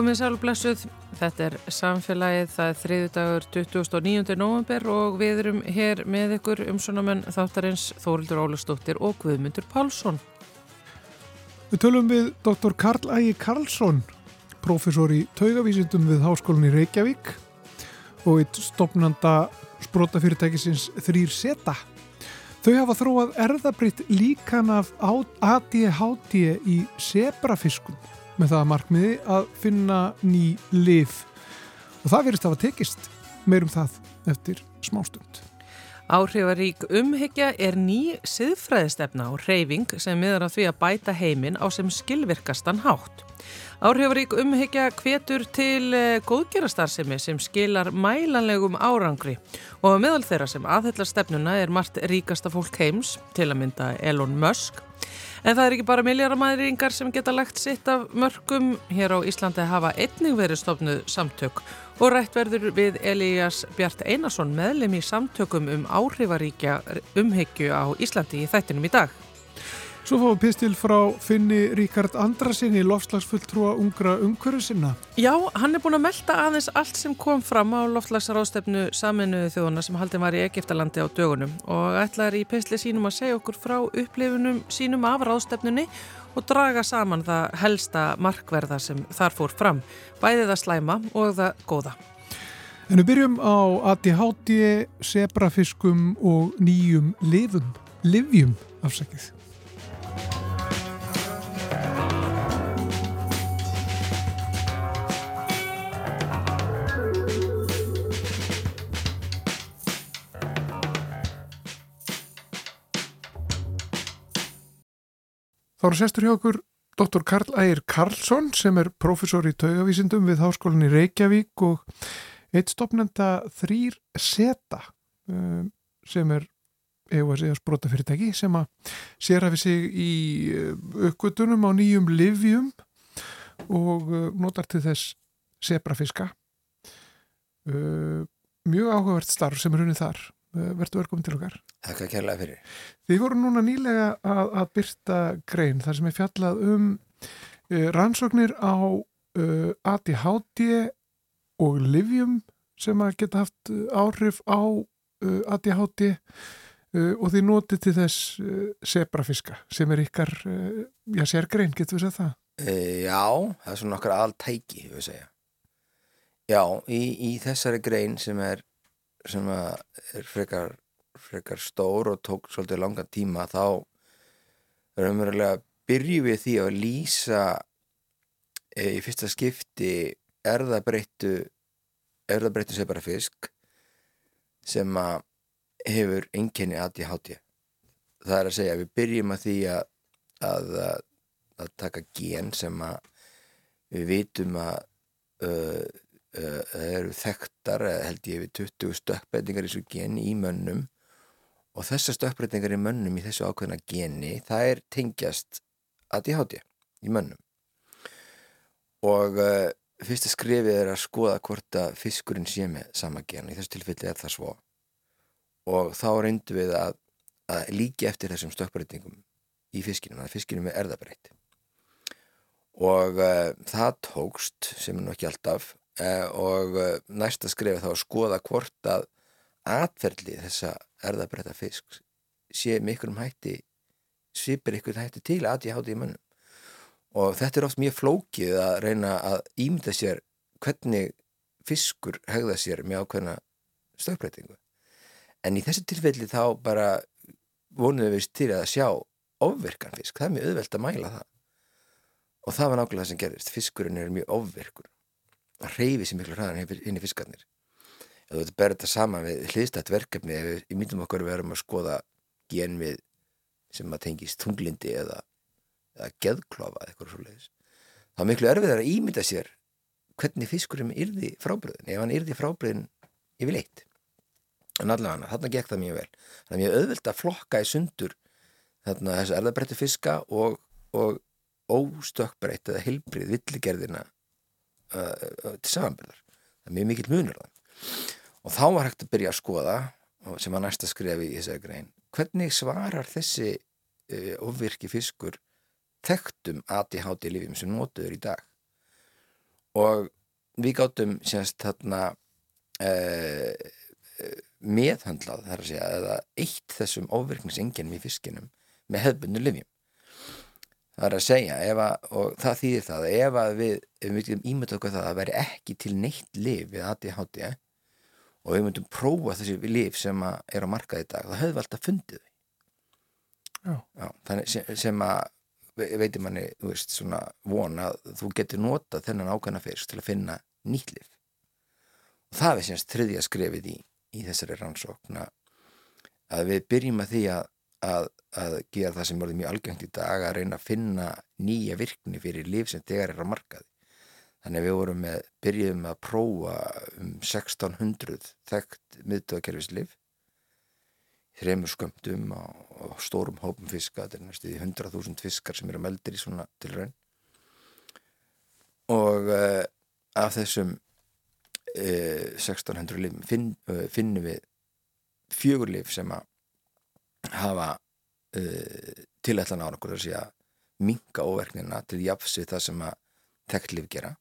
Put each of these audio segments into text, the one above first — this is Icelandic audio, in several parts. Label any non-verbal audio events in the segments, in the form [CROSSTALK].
Komið sálblessuð, þetta er samfélagið, það er þriðu dagur 29. november og við erum hér með ykkur umsónamenn þáttarins Þórildur Ólastóttir og Guðmundur Pálsson. Við tölum við Dr. Karl Ægi Karlsson, professor í taugavísindum við Háskólinni Reykjavík og eitt stopnanda sprótafyrirtækisins Þrýr Seta. Þau hafa þróað erðabritt líkan af ADHD í sebrafiskum með það markmiði að finna ný lif og það verist að hafa tekist meirum það eftir smástund. Áhrifarík umhyggja er ný siðfræðistefna og reyfing sem miður að því að bæta heiminn á sem skilvirkastan hátt. Áhrifarík umhyggja hvetur til eh, góðgerastarðsemi sem skilar mælanlegum árangri og meðal þeirra sem aðhella stefnuna er margt ríkasta fólk heims, til að mynda Elon Musk, En það er ekki bara milljaramæðringar sem geta lagt sitt af mörgum. Hér á Íslandi hafa einnig verið stofnuð samtök og rætt verður við Elías Bjart Einarsson meðlem í samtökum um áhrifaríkja umhyggju á Íslandi í þættinum í dag. Svo fáum við pistil frá Finni Ríkard Andrasinni, loftslagsfulltrúa ungra umhverju sinna. Já, hann er búin að melda aðeins allt sem kom fram á loftslagsrástefnu saminuðu þjóðuna sem haldið var í Egiptalandi á dögunum og ætlar í pistli sínum að segja okkur frá upplifunum sínum af rástefnunni og draga saman það helsta markverða sem þar fór fram, bæðið það slæma og það góða. En við byrjum á ADHD, sebrafiskum og nýjum livum, livjum afsækið. Þá eru sestur hjá okkur Dr. Karl Ægir Karlsson sem er profesor í taugavísindum við Háskólinni Reykjavík og eitt stopnenda þrýr seta um, sem er eða að segja sprótafyrirtæki sem að sér hafi sig í uh, uppgötunum á nýjum livjum og uh, notar til þess sebrafiska uh, mjög áhugavert starf sem er hunnið þar verður velkomin til okkar Takk að kærlega fyrir. Þið voru núna nýlega að, að byrta grein þar sem er fjallað um uh, rannsóknir á uh, ADHD og livjum sem að geta haft áhrif á uh, ADHD og þið notið til þess sebrafiska sem er ykkar, já, sér grein, getur við segjað það? Já, það er svona okkar alltæki, við segja. Já, í, í þessari grein sem er, sem er frekar frekar stór og tók svolítið langa tíma þá raunverulega byrjum við því að lýsa e, í fyrsta skipti erðabreittu erðabreittu sé bara fisk sem að hefur enginni aðti háti það er að segja við byrjum að því að að, að taka gen sem að við vitum að uh, uh, eru þekktar held ég við 20 stökkbætingar í svo gen í mönnum. Og þessar stökkbreytingar í mönnum í þessu ákveðna geni það er tengjast ADHD í mönnum. Og uh, fyrsta skrifið er að skoða hvort að fiskurinn sé með sama gen. Í þessu tilfelli er það svo. Og þá reyndu við að, að líki eftir þessum stökkbreytingum í fiskinum, að fiskinum er erðabreitt og uh, það tókst sem er nú ekki alltaf og næsta skrifið þá að skoða hvort að atferðli þessa erðabrætta fisk sé mikilum hætti svipir ykkur hætti til að ég háti í mönnum. Og þetta er oft mjög flókið að reyna að ímynda sér hvernig fiskur hegða sér með ákveðna stökkbreytingu en í þessu tilfelli þá bara vonuðum við til að sjá ofvirkan fisk, það er mjög auðvelt að mæla það. Og það var nákvæmlega það sem gerist fiskurinn er mjög ofvirkur. það reyfi sér miklu hraðan hinn í fiskarnir. Ef þú ert að bera þetta saman við hliðstætt verkefni ef við myndum okkur verum að skoða gen við sem að tengist tunglindi eða, eða geðklofa eitthvað svo leiðis þá er miklu erfiðar að ímynda sér hvernig fiskurinn yrði frábriðin ef hann yrði frábriðin yfir leitt. En allavega þarna gekk það mjög vel. Það er mjög auðvilt að flokka í sundur þarna þessu erðabrættu fiska og, og óstökkbreytt eða hilbrið villigerðina uh, til samanbyrðar það er mjög mikill munur þann og þá var hægt að byrja að skoða sem var næsta skrefi í þessari grein hvernig svarar þessi uh, ofvirki fiskur þekktum ADHD lífum sem notuður í dag? Og við gáttum sérst þarna uh, meðhandlað þar að segja eða eitt þessum óverkningsengjum í fiskinum með hefðbundu livjum það er að segja að, og það þýðir það að ef að við, ef við myndum ímynda okkur það að veri ekki til neitt liv við ADHD og við myndum prófa þessi liv sem er á markað í dag höfum við alltaf fundið Já. Já, þannig sem, sem að veitir manni, þú veist, svona vona að þú getur nota þennan ákvæmna fyrst til að finna nýtt liv og það er semst þriðja skrefið í, í þessari rannsókna að við byrjum að því að, að, að gera það sem er mjög algengt í dag að reyna að finna nýja virkni fyrir liv sem þegar er á markaði. Þannig að við vorum með, byrjuðum að prófa um 1600 þekkt miðtöðakerfislif þreymur skömmtum á, á stórum hópum fiska, þetta er næstu í 100.000 fiskar sem eru meldir í svona tilraun. Og uh, af þessum uh, 1600 lifum finn, uh, finnum við fjögur lif sem að hafa tilætlan á okkur að segja minga óverknina til jafs við það sem að tekt lif gera.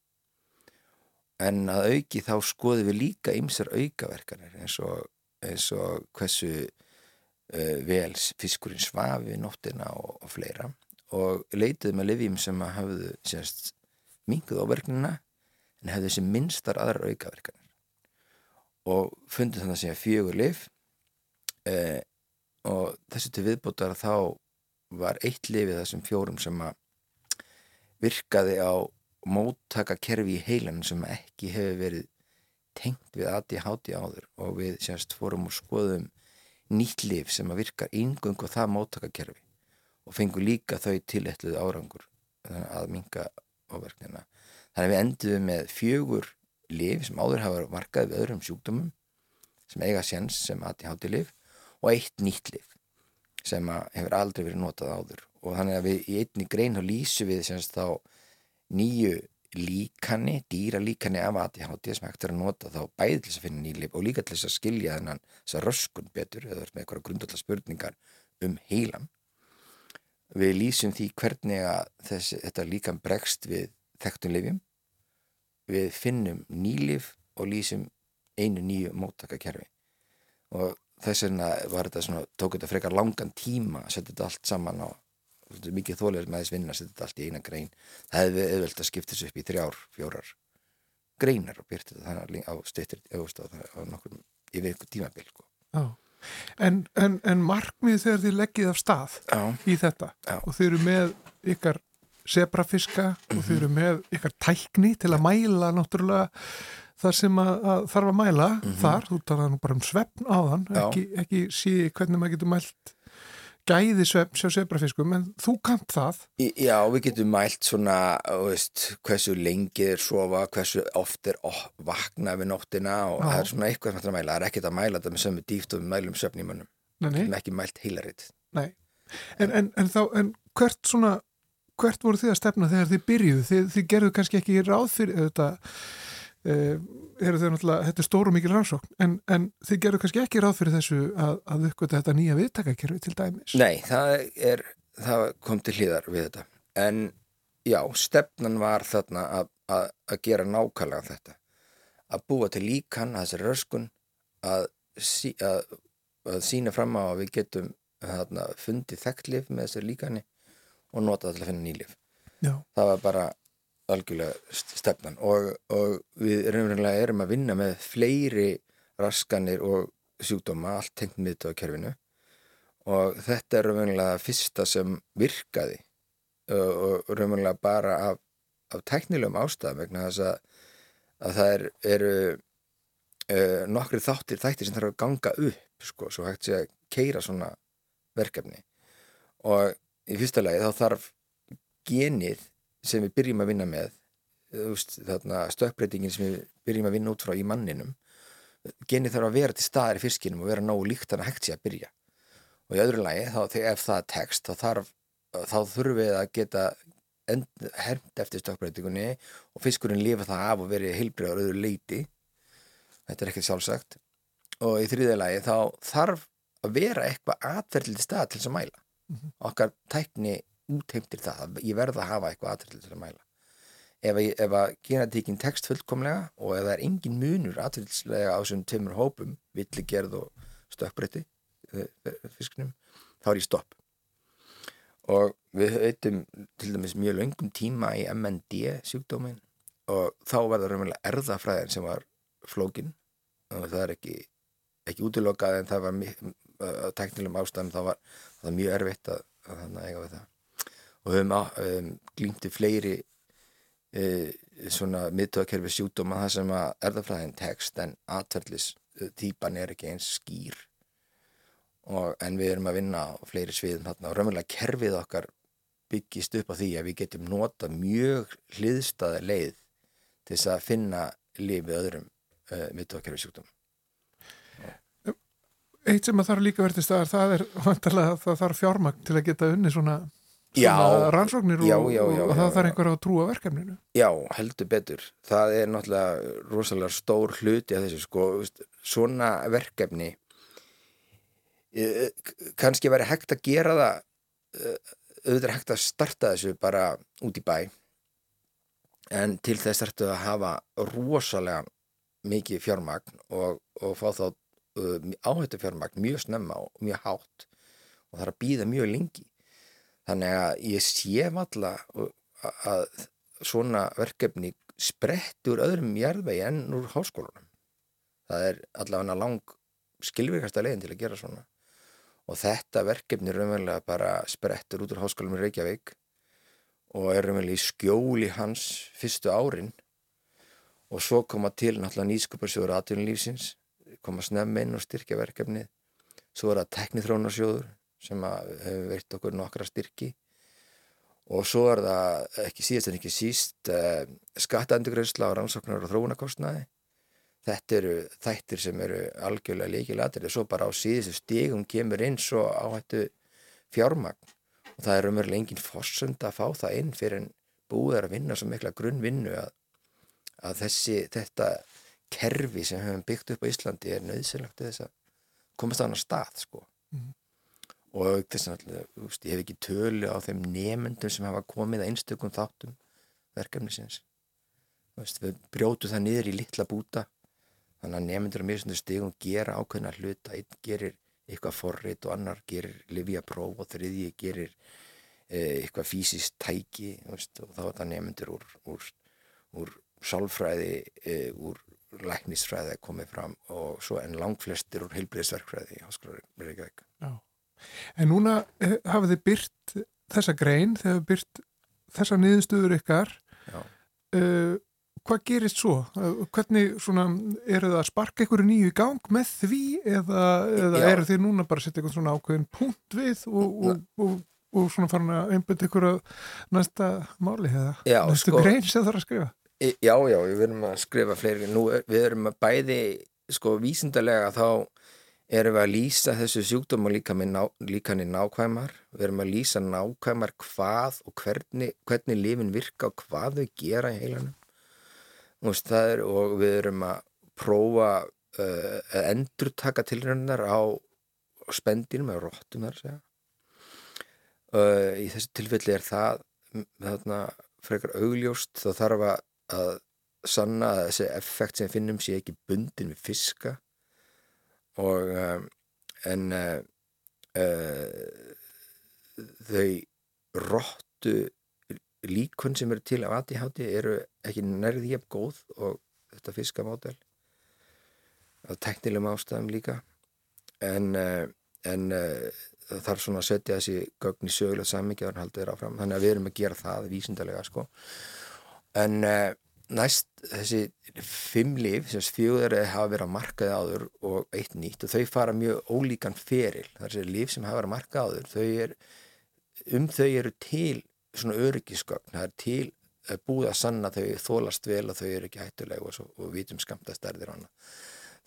En að auki þá skoðum við líka ymsar aukaverkanir eins og, eins og hversu uh, vel fiskurinn svafi nóttina og, og fleira. Og leituðum að lifjum sem að hafðu sérst minguð óverknina en hefðu þessi minnstar aðrar aukaverkanir. Og fundum þannig að fjögur lif uh, og þessu til viðbútar þá var eitt lifið þessum fjórum sem að virkaði á móttaka kerfi í heilanum sem ekki hefur verið tengt við ADHD áður og við semst fórum og skoðum nýtt lif sem að virkar yngung og það móttaka kerfi og fengum líka þau tilætluð árangur að minga áverknina. Þannig að við enduðum með fjögur lif sem áður hafa markað við öðrum sjúkdómum sem eiga séns sem ADHD lif og eitt nýtt lif sem hefur aldrei verið notað áður. Og þannig að við í einni grein þá lýsum við semst þá nýju líkanni, dýra líkanni af ADHD sem hægt er að nota þá bæði til þess að finna nýlip og líka til þess að skilja þennan þess að röskun betur eða með eitthvað grundallar spurningar um heilan. Við lýsum því hvernig að þess, þetta líkan bregst við þekktum lifjum við finnum nýlif og lýsum einu nýju móttakakerfi. Og þess vegna var þetta svona, tók þetta frekar langan tíma að setja þetta allt saman á mikið þólir með þess vinna að setja þetta allt í eina grein það hefði auðvelt að skipta þessu upp í þrjár, fjórar greinar og byrta þetta þannig á styrtir á nokkur yfir ykkur tímabil sko. en, en, en markmið þegar þið leggið af stað Já. í þetta Já. og þið eru með ykkar sebrafiska mm -hmm. og þið eru með ykkar tækni til að mæla náttúrulega það sem að, að þarf að mæla mm -hmm. þar, þú talar nú bara um svefn áðan ekki, ekki sé hvernig maður getur mælt gæði svefn sjá sebrafiskum, en þú kant það. Já, við getum mælt svona veist, hversu lengi er sofa hversu oft er vakna við nóttina og Já. það er svona eitthvað sem að mæla. Það er ekkert að mæla þetta með sömu dýft og við mælum svefn í mönnum. Við erum ekki mælt heilaritt Nei, en, en, en þá en hvert svona, hvert voru þið að stefna þegar þið byrjuð, þið, þið gerðu kannski ekki ráð fyrir þetta eru þau náttúrulega, þetta er stóru mikil rannsókn en, en þið gerur kannski ekki ráð fyrir þessu að, að uppgöta þetta nýja viðtakakerfi til dæmis? Nei, það, er, það kom til hlýðar við þetta. En já, stefnan var þarna að, að, að gera nákvæmlega þetta. Að búa til líkan að þessari röskun að sí, sína fram á að við getum þarna, fundið þekklif með þessari líkani og nota það til að finna nýlif já. það var bara algjörlega stefnan. Og, og við raunverulega erum að vinna með fleiri raskanir og sjúkdóma, allt tengt miðt á kerfinu og þetta er raunverulega fyrsta sem virkaði og raunverulega bara af, af teknilegum ástæðum vegna þess að, að það er, eru uh, nokkri þáttir þættir sem þarf að ganga upp sko, svo hægt sé að keira svona verkefni. Og í fyrsta lagi þá þarf genið sem við byrjum að vinna með stökkbreytingin sem við byrjum að vinna út frá í manninum genið þarf að vera til staðar í fiskinum og vera nógu líkt að hægt sé að byrja. Og í öðru lagi, þá, ef það er text þá, þarf, þá þurfum við að geta hermt eftir stökkbreytingunni og fiskurinn lifa það af og verið heilbreyðar öðru leiti þetta er ekkert sjálfsagt. Og í þriðja lagi þá þarf að vera eitthvað atverðliti stað til þess að mæla. -hmm. okkar tækni útheimtir það, ég verða að hafa eitthvað aðtrillið til að mæla. Ef, að- ef að genetíkin tekst fullkomlega og ef það er engin munur atvilslega á þessum tveimur hópum villigerð og stökkbreytti fisknum, þá er ég stopp. Og við veitum til dæmis mjög löngum tíma í MND sjúkdómin og þá var það raunverulega erðafræðin sem var flókin. Og það er ekki ekki útilokað en það var að teknilegum ástæðum þá var það mjög erfitt að, að þannig eiga við það og höfum um, glýmti fleiri e, svona miðtöðakerfi sjúkdóma það sem að erðafræðin tekst en atverðlis típan er ekki eins skýr. Og, en við erum að vinna á fleiri sviðum þarna og raunverulega kerfið okkar byggist upp á því að við getum nota mjög hliðstaða leið til þess að finna lífið öðrum uh, miðtöðakerfi sjúkdóma Eitt sem að þarf líka verið til staðar, það er vantarlega að það þarf fjármagn til að geta unni svona, Já. rannsóknir Já, já, og það þarf einhver að trúa verkefninu. Já, heldur betur. Það er náttúrulega rosalega stór hluti af þessu sko, svona verkefni eh, k- kannski væri hægt að gera það eh, auðvitað hægt að starta þessu bara út í bæ en til þess ertu að hafa rosalega mikið fjármagn og, og fá þá áhættu fjármagn mjög snemma og mjög hátt og það er að býða mjög lengi þannig að ég sé valla að svona verkefni spretti úr öðrum jarðvegi enn úr háskólanum. Það er allavega lang skilvirkasta leiðin til að gera svona. Og þetta verkefni raunverulega bara sprettur út úr háskólanum í Reykjavík og er raunverulega í skjóli hans fyrstu árin. Og svo koma til náttúrulega nýskuparsjóður aðtunlífsins koma snemma inn og styrkja verkefnið. Svo er það teknithrónarsjóður sem hefur veitt okkur nokkra styrki. Og svo er það ekki síðast en ekki síst uh, skattaendurgreysla á rannsóknar og þróunarkostnaði. Þetta eru þættir sem eru algjörlega líkilatir og svo bara á síðustu stigum kemur inn svo áhættu fjármagn. Og það er umverulega engin forsönd að fá það inn fyrir en búið er að vinna svo mikla grunnvinnu að, að þessi, þetta kerfi sem við höfum byggt upp á Íslandi er nöðsynlegt til þess að komast á annar stað sko og þess að ég hef ekki tölu á þeim nemyndum sem hafa komið að einstökum þáttum verkefnisins. Veist, við brjótu það niður í litla búta. Þannig að nemyndur á mjög stegum gera ákveðna hluta. Einn gerir eitthvað forrið og annar gerir livjapróf og þriðji gerir eh, eitthvað fysiskt tæki veist, og þá er það nemyndur úr, úr, úr sálfræði eh, úr læknisfræði að komið fram og svo en langflestir úr heilbriðsverkfræði í Háskólar Reykjavík. Já. En núna eh, hafið þið byrt þessa grein, þið hafið byrt þessa niðurstöður ykkar. Uh, hvað gerist svo? Uh, hvernig svona, eru það að sparka ykkur nýju í gang með því eða, eða eru þið núna bara að setja eitthvað svona ákveðin punkt við og, og, og, og svona farin að einbæta ykkur að næsta máli eða Já, næstu sko- grein sem það er að skrifa? Já, já, við erum að skrifa fleiri nú, við erum að bæði sko vísindalega þá erum við að lýsa þessu sjúkdóm og líka með ná, líkan í nákvæmar? Við erum að lýsa nákvæmar hvað og hvernig, hvernig lifin virka og hvað þau gera í heilanum. Veist, er, og við erum að prófa uh, að endurtaka tilraunar á spendinum eða róttum þar segja. Uh, í þessu tilfelli er það þarna frekar augljóst. Þá þarf að, sanna að þessi effekt sem finnum sé ekki bundin við fiska og um, en uh, uh, þau róttu líkun sem eru til af ADHD eru ekki nærði jafn góð og þetta fiskamódel af teknilegum ástæðum líka. En, uh, en það þarf svona að setja þessi gögn í sögulega sammyggja og haldið þeirra áfram. Þannig að við erum að gera það vísindalega sko. En uh, næst þessi fimm líf sem fjögur hafa verið að markaði áður og eitt nýtt og þau fara mjög ólíkan feril. Er þessi líf sem hafa verið að markaði áður þau er, um þau eru til svona öryggisgögn. Það er til er búið að sanna að þau þólast vel og þau eru ekki hættuleg og, og vitum skamta stærðir annað.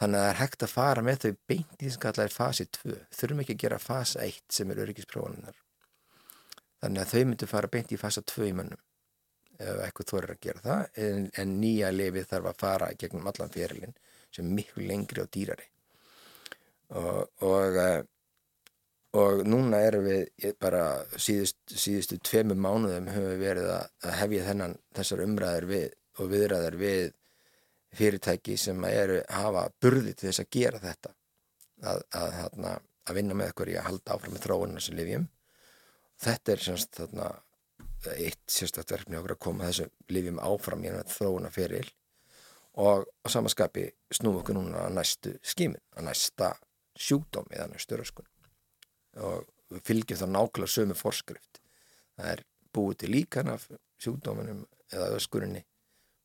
Þannig að það er hægt að fara með þau beint í þess að kalla er fasi 2 þurfum ekki að gera fasa 1 sem er öryggisprófaninnar þannig að þau myndu fara beint í fasa 2 í mönnum ef eitthvað er að gera það en, en nýja lefið þarf að fara gegnum allan fyrirlin sem er miklu lengri og dýrari. Og, og, eh, og núna erum við bara síðust, síðustu tveimu mánuðum höfum við verið að, að hefja þennan þessar umræðir við og viðræðir við fyrirtæki sem eru hafa burði til þess að gera þetta. Að, að, að, að vinna með okkur í að halda áfram með þróunum sem livjum þetta er semst þarna eitt sérstaklega verkefni okkur að koma þessu livjum áfram í þróuna fyrir og á samaskapi snúum okkur núna að næstu skímin, að næsta sjúkdómi eða næstu röskun. Og við fylgjum þá nákvæmlega sömu forskrift. Það er búið til líkan af sjúkdóminum eða öskurinni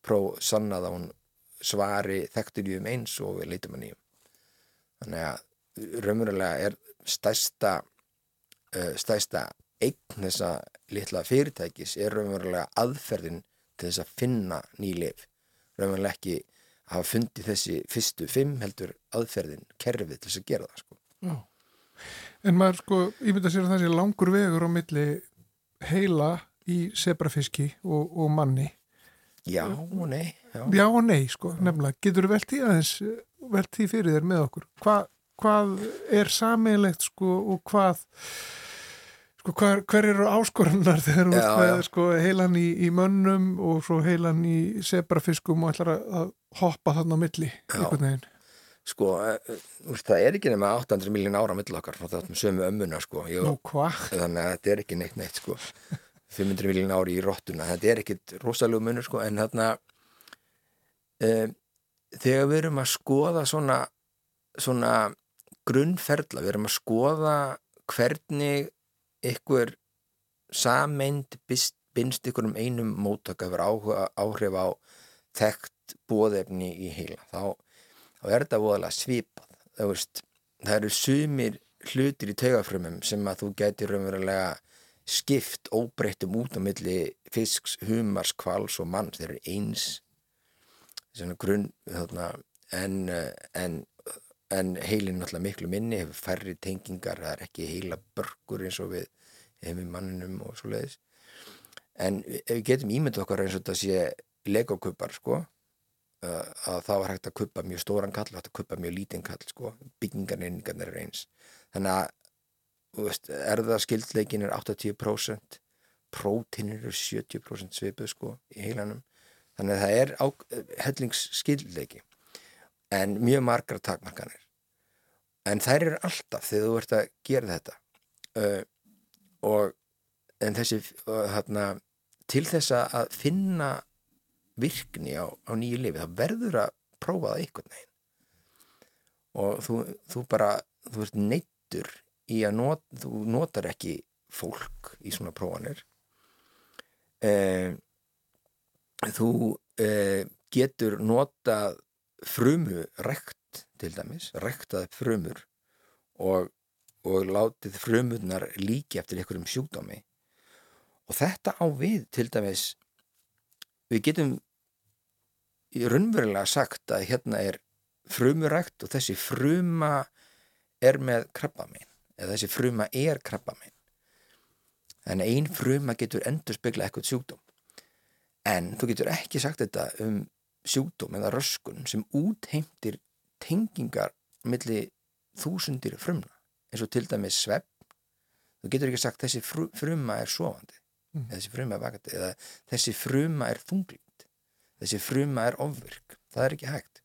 pró sannað að hún svari þekktur í um eins og við leitum að nýjum. Þannig að raunverulega er stæsta uh, stæsta eign þessa litla fyrirtækis er raunverulega aðferðin til þess að finna ný lif raunverulega ekki hafa fundið þessi fyrstu fimm heldur aðferðin kerfið til þess að gera það sko. En maður sko, ég myndi að sér að það sé langur vegur á milli heila í sebrafiski og, og manni. Já og nei Já, já og nei sko, nefnilega. Getur þú velt í aðeins velt því fyrir þér með okkur? Hva, hvað er sammeilegt sko og hvað sko hver, hver eru áskorannar [LAUGHS] þegar þú veist sko heilan í, í mönnum og svo heilan í sebrafiskum og ætlar að hoppa þarna á milli einhvern veginn Sko, uh, það er ekki nema 800 miljón ára mill okkar frá þáttum sömu ömmuna sko. Ég, Nú, þannig að þetta er ekki neitt neitt sko. 500 miljón ári í róttuna þetta er ekkit rosalegu munur sko. en þarna um, þegar við erum að skoða svona, svona grunnferðla, við erum að skoða hvernig ykkur sameind binst ykkur um einum mótaka fyrir áhrif á þekkt bóðefni í heila þá þá er þetta voðalega svipað það, veist, það eru sumir hlutir í taugafrömmum sem að þú getur raunverulega skipt óbreyttum út á milli fisks, humars, kvals og manns þeir eru eins grunn en, en, en heilin náttúrulega miklu minni hefur færri tengingar, það er ekki heila börgur eins og við hefum manninum og svo leiðis en ef við getum ímyndið okkar eins og þetta sé legokupar sko að það var hægt að kuppa mjög stóran kall og hægt að kuppa mjög lítinn kall sko. byggingarningarnir er eins. Þannig að veist, erðaskildleikin er 80% prótinir eru 70% svipuð sko, í heilanum. Þannig að það er hellingsskildleiki. En mjög margar takmarkanir. En þær eru alltaf þegar þú ert að gera þetta uh, og en þessi hérna, til þess að finna virkni á, á nýju lifi þá verður að prófa það einhvern veginn. Og þú, þú bara þú ert neittur í að not, þú notar ekki fólk í svona prófanir. Eh, þú eh, getur notað frumu rekt til dæmis, rektað frumur og, og látið frumurnar líki eftir einhverjum sjúkdómi. Og þetta á við til dæmis við getum raunverulega sagt að hérna er frumurækt og þessi fruma er með krabbamein eða þessi fruma er krabbamein. Þannig ein fruma getur endur spegla eitthvað sjúkdóm. En þú getur ekki sagt þetta um sjúkdóm eða röskun sem útheimtir tengingar millir þúsundir frumna eins og til dæmis svepp þú getur ekki sagt þessi fruma er sofandi. Mm. þessi fruma er vakandi. Eða þessi fruma er þungli þessi fruma er ofvirk, það er ekki hægt.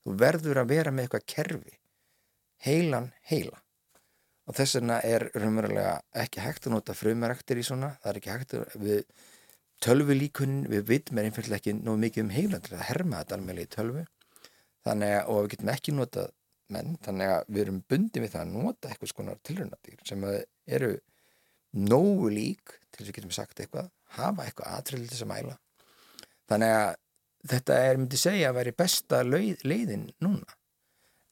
Þú verður að vera með eitthvað kerfi heilan heila. Og þess vegna er raunverulega ekki hægt að nota frumaræktir í svona. Það er ekki hægt að við tölvu líkunin, við vitum er einfallega ekki nógu mikið um heilan til að herma þetta alveg í tölvu. Þannig að, og við getum ekki notað menn, þannig að við erum bundið við það að nota eitthvað skonar tilröndadýr sem eru nógu lík til þess að getum sagt eitthvað hafa eitthvað aðtrið til þess að mæla þannig að þetta er, myndi segja, að veri besta leið, leiðin núna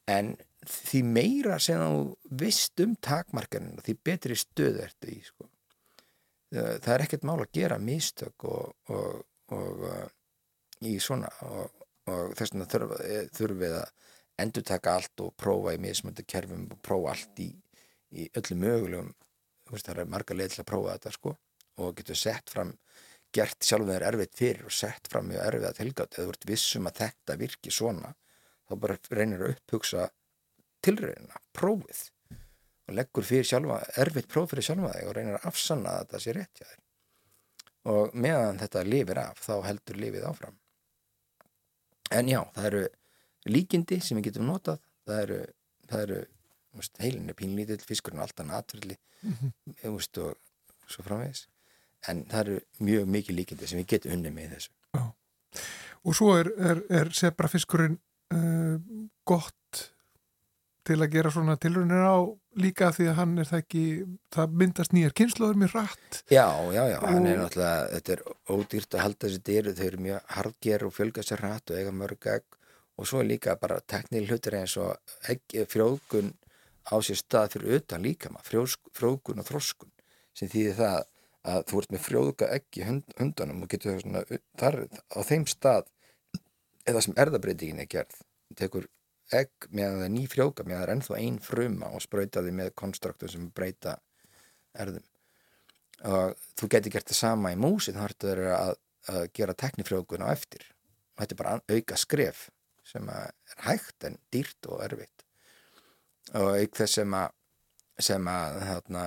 en því meira sem þú vist um takmarkanina því betri stöðu ertu í sko. það er ekkert mál að gera mistök og, og, og uh, í svona og, og þess vegna þurfum við að endur taka allt og prófa í mismöndu kerfum og prófa allt í, í öllum mögulegum það er marga leið til að prófa þetta sko. Og getur sett fram gert sjálfum þeir erfitt fyrir og sett fram mjög erfið að tilgátt eða ert vissum að þetta virki svona þá bara reynir að upphugsa tilröðina, prófið. Og leggur fyrir sjálfa, erfitt próf fyrir sjálfa þig og reynir að afsanna að þetta sé rétt hjá þér. Og meðan þetta lifir af þá heldur lifið áfram. En já, það eru líkindi sem við getum notað það eru, það eru veist, heilin er pínlítill, fiskurinn er alltaf natverli mm -hmm. og svo framvegis en það eru mjög mikið líkindi sem við getum unni með þessu já. og svo er, er, er sebrafiskurinn uh, gott til að gera svona tilrunir á líka því að hann er það ekki það myndast nýjar kynnslóður mjög rætt Já, já, já, og... hann er náttúrulega þetta er ódýrt að halda þessi dyru þau eru mjög hardger og fjölga sér rætt og eiga mörg egg og svo er líka bara tekníl hlutir eins og frjóðgun á sér stað fyrir utan líka maður, frjóðgun og þroskun sem þýðir það að þú ert með frjóðga ekki hund, hundunum og getur svona, þar á þeim stað eða sem erðabreitingin er gerð tekur egg er ný frjóðga meðan það er ennþá einn fruma og spröyta því með konstruktum sem breyta erðum. Og þú getur gert það sama í músi þá þeirra að, að gera teknifrjóðgun á eftir. Og þetta er bara auka skref sem er hægt en dýrt og erfitt. Og auk þess sem að, sem að, þarna,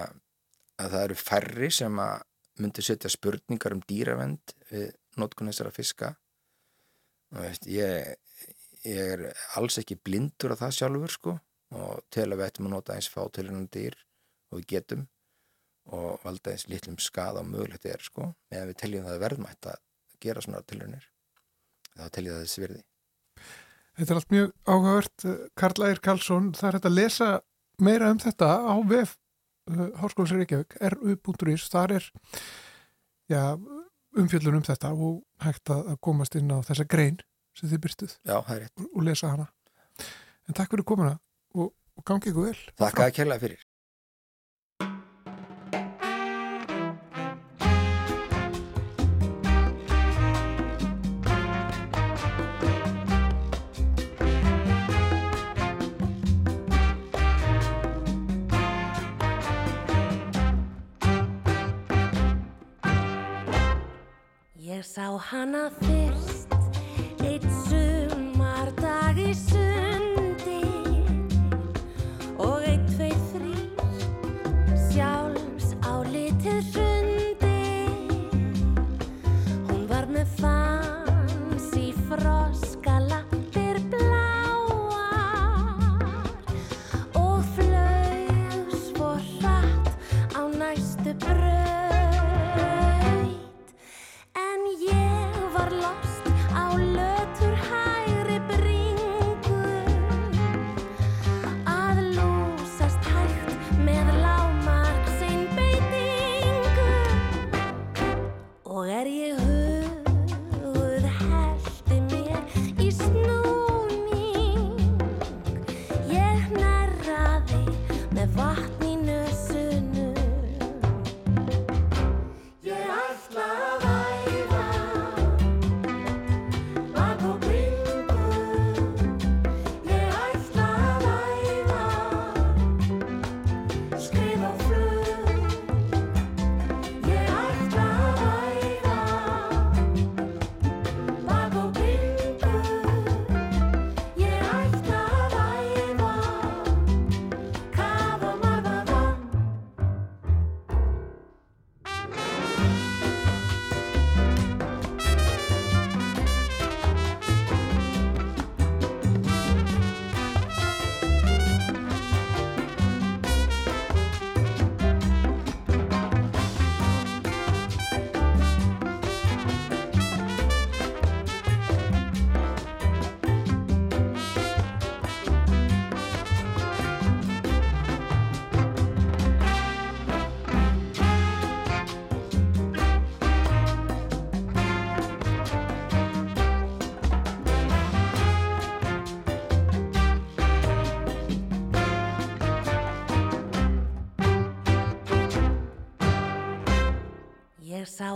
að það eru færri sem að myndi setja spurningar um dýravend við nótkunn þessara fiska. Og veist, ég, ég er alls ekki blindur af það sjálfur sko og til að við ættum að nota eins fátölunan dýr og við getum og valda eins litlum skada og mögulegt er sko. Meðan við teljum það verðmætt að gera svona tilunir þá teljum það þessi virði Þetta er allt mjög áhugavert. Karl Ægir Karlsson, það er hægt að lesa meira um þetta á vef uh, Háskóls Reykjavík, ru.is. Það er ja, umfjöldun um þetta og hægt að komast inn á þessa grein sem þið byrstuð Já, og lesa hana. En takk fyrir komuna og, og gangi ykkur vel. Takk að kella fyrir. Sá hana fyrst, eitt sumardag í sundi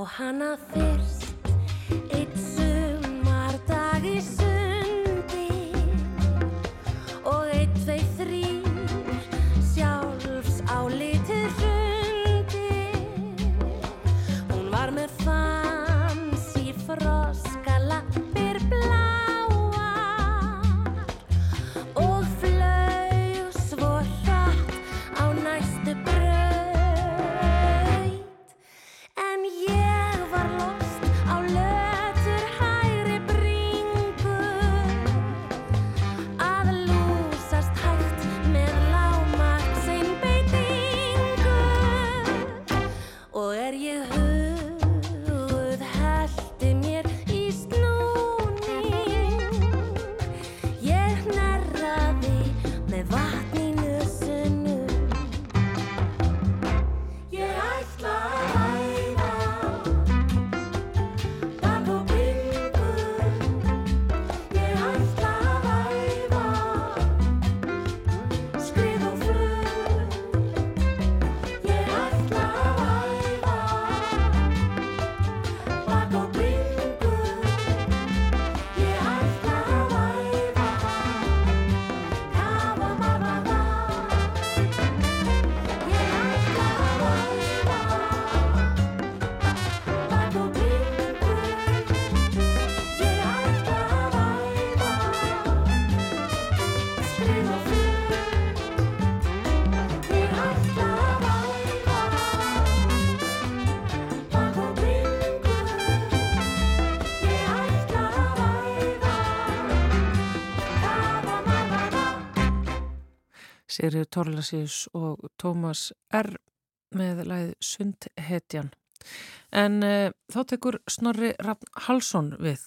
hana Sigriður Torlasíus og Tómas R. með læð Sundhetjan. En uh, þá tekur Snorri Raffn Halsson við.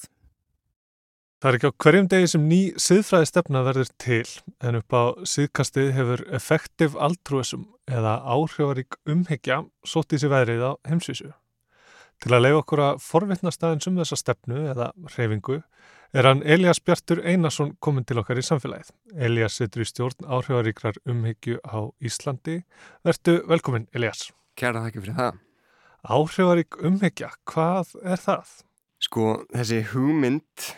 Það er ekki á hverjum degi sem ný siðfræði stefna verður til en upp á siðkastið hefur effektiv altruism eða áhrifarík umhyggja sótt í sig veðrið á heimsvísu. Til að leiða okkur að forvittna staðins um þessa stefnu eða reyfingu er hann Elias Bjartur Einarsson komin til okkar í samfélagið. Elias situr í stjórn áhrifaríkrar umhyggju á Íslandi. Vertu velkomin Elias. Kæra þakki fyrir það. Áhrifarík umhyggja, hvað er það? Sko þessi hugmynd,